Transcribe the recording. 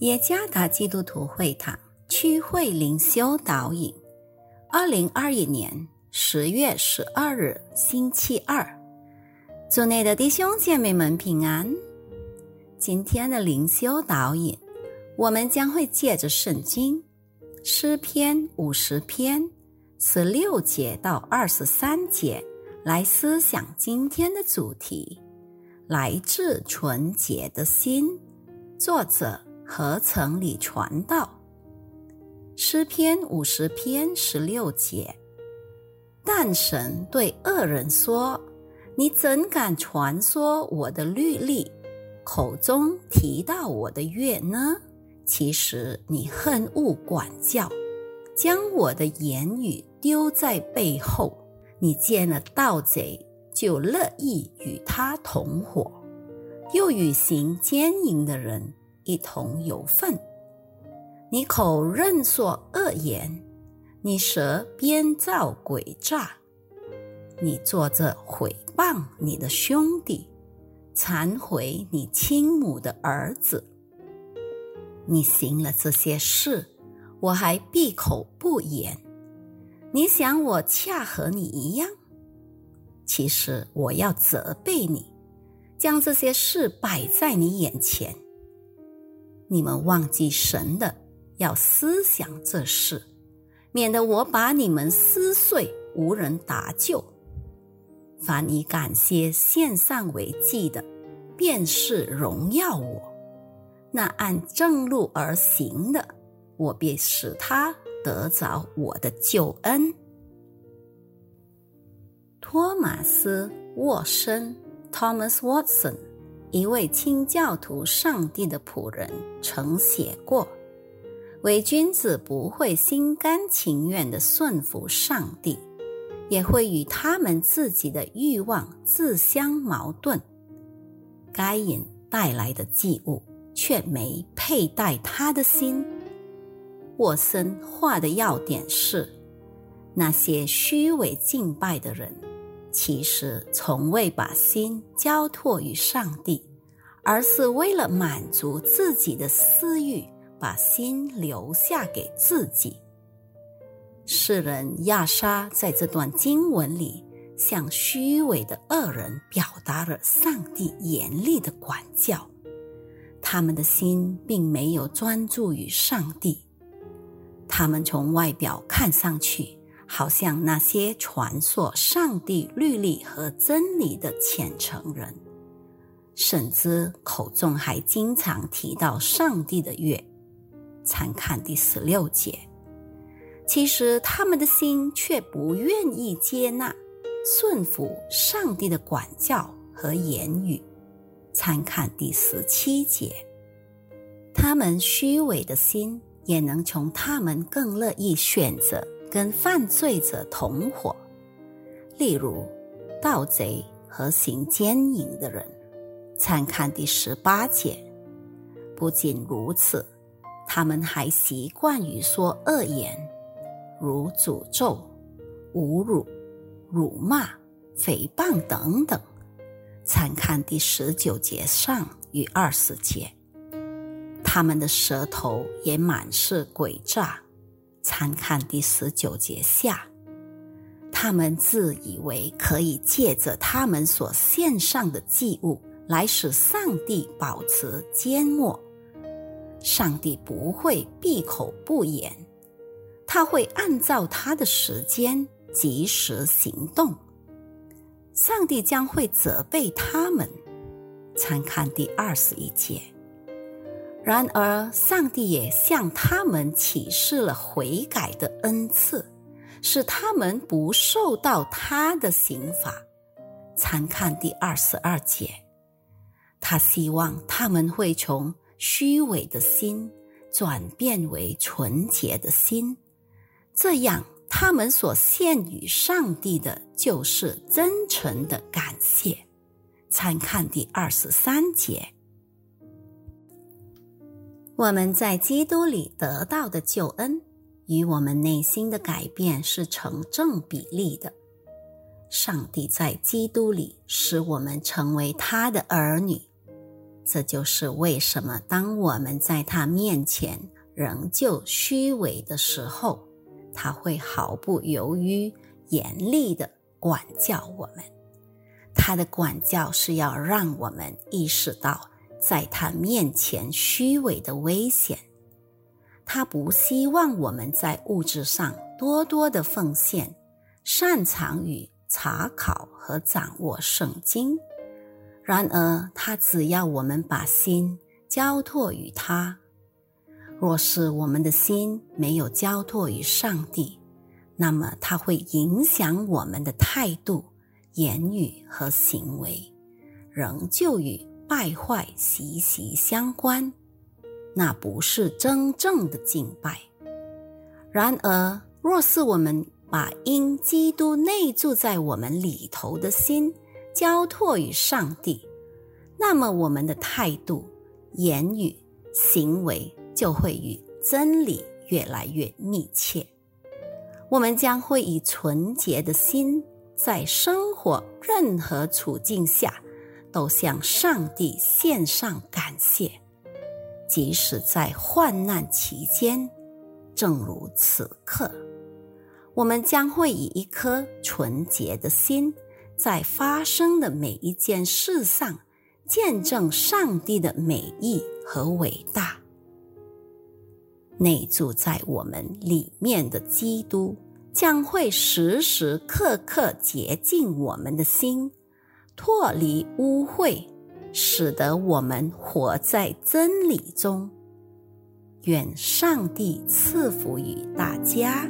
耶加达基督徒会堂区会灵修导引，二零二一年十月十二日星期二，祝内的弟兄姐妹们平安。今天的灵修导引，我们将会借着圣经诗篇五十篇十六节到二十三节来思想今天的主题：来自纯洁的心。作者。何曾里传道？诗篇五十篇十六节。但神对恶人说：“你怎敢传说我的律例，口中提到我的约呢？其实你恨恶管教，将我的言语丢在背后。你见了盗贼，就乐意与他同伙，又与行奸淫的人。”一同有份。你口认说恶言，你舌编造诡诈，你坐着毁谤你的兄弟，残毁你亲母的儿子。你行了这些事，我还闭口不言。你想我恰和你一样？其实我要责备你，将这些事摆在你眼前。你们忘记神的，要思想这事，免得我把你们撕碎，无人搭救。凡以感谢献上为祭的，便是荣耀我；那按正路而行的，我便使他得着我的救恩。托马斯·沃森 （Thomas Watson）。一位清教徒，上帝的仆人曾写过：“伪君子不会心甘情愿的顺服上帝，也会与他们自己的欲望自相矛盾。该隐带来的祭物，却没佩戴他的心。”沃森画的要点是：那些虚伪敬拜的人。其实从未把心交托于上帝，而是为了满足自己的私欲，把心留下给自己。世人亚莎在这段经文里，向虚伪的恶人表达了上帝严厉的管教。他们的心并没有专注于上帝，他们从外表看上去。好像那些传说上帝律例和真理的虔诚人，甚至口中还经常提到上帝的约。参看第十六节。其实他们的心却不愿意接纳、顺服上帝的管教和言语。参看第十七节。他们虚伪的心，也能从他们更乐意选择。跟犯罪者同伙，例如盗贼和行奸淫的人，参看第十八节。不仅如此，他们还习惯于说恶言，如诅咒、侮辱、辱骂、诽谤等等。参看第十九节上与二十节。他们的舌头也满是诡诈。参看第十九节下，他们自以为可以借着他们所献上的祭物来使上帝保持缄默。上帝不会闭口不言，他会按照他的时间及时行动。上帝将会责备他们。参看第二十一节。然而，上帝也向他们启示了悔改的恩赐，使他们不受到他的刑罚。参看第二十二节，他希望他们会从虚伪的心转变为纯洁的心，这样他们所献与上帝的就是真诚的感谢。参看第二十三节。我们在基督里得到的救恩，与我们内心的改变是成正比例的。上帝在基督里使我们成为他的儿女。这就是为什么当我们在他面前仍旧虚伪的时候，他会毫不犹豫、严厉的管教我们。他的管教是要让我们意识到在他面前虚伪的危险。他不希望我们在物质上多多的奉献，擅长于查考和掌握圣经。然而，他只要我们把心交托于他。若是我们的心没有交托于上帝，那么他会影响我们的态度。言语和行为仍旧与败坏息息相关，那不是真正的敬拜。然而，若是我们把因基督内住在我们里头的心交托于上帝，那么我们的态度、言语、行为就会与真理越来越密切。我们将会以纯洁的心。在生活任何处境下，都向上帝献上感谢，即使在患难期间。正如此刻，我们将会以一颗纯洁的心，在发生的每一件事上，见证上帝的美意和伟大。内住在我们里面的基督。将会时时刻刻洁净我们的心，脱离污秽，使得我们活在真理中。愿上帝赐福于大家。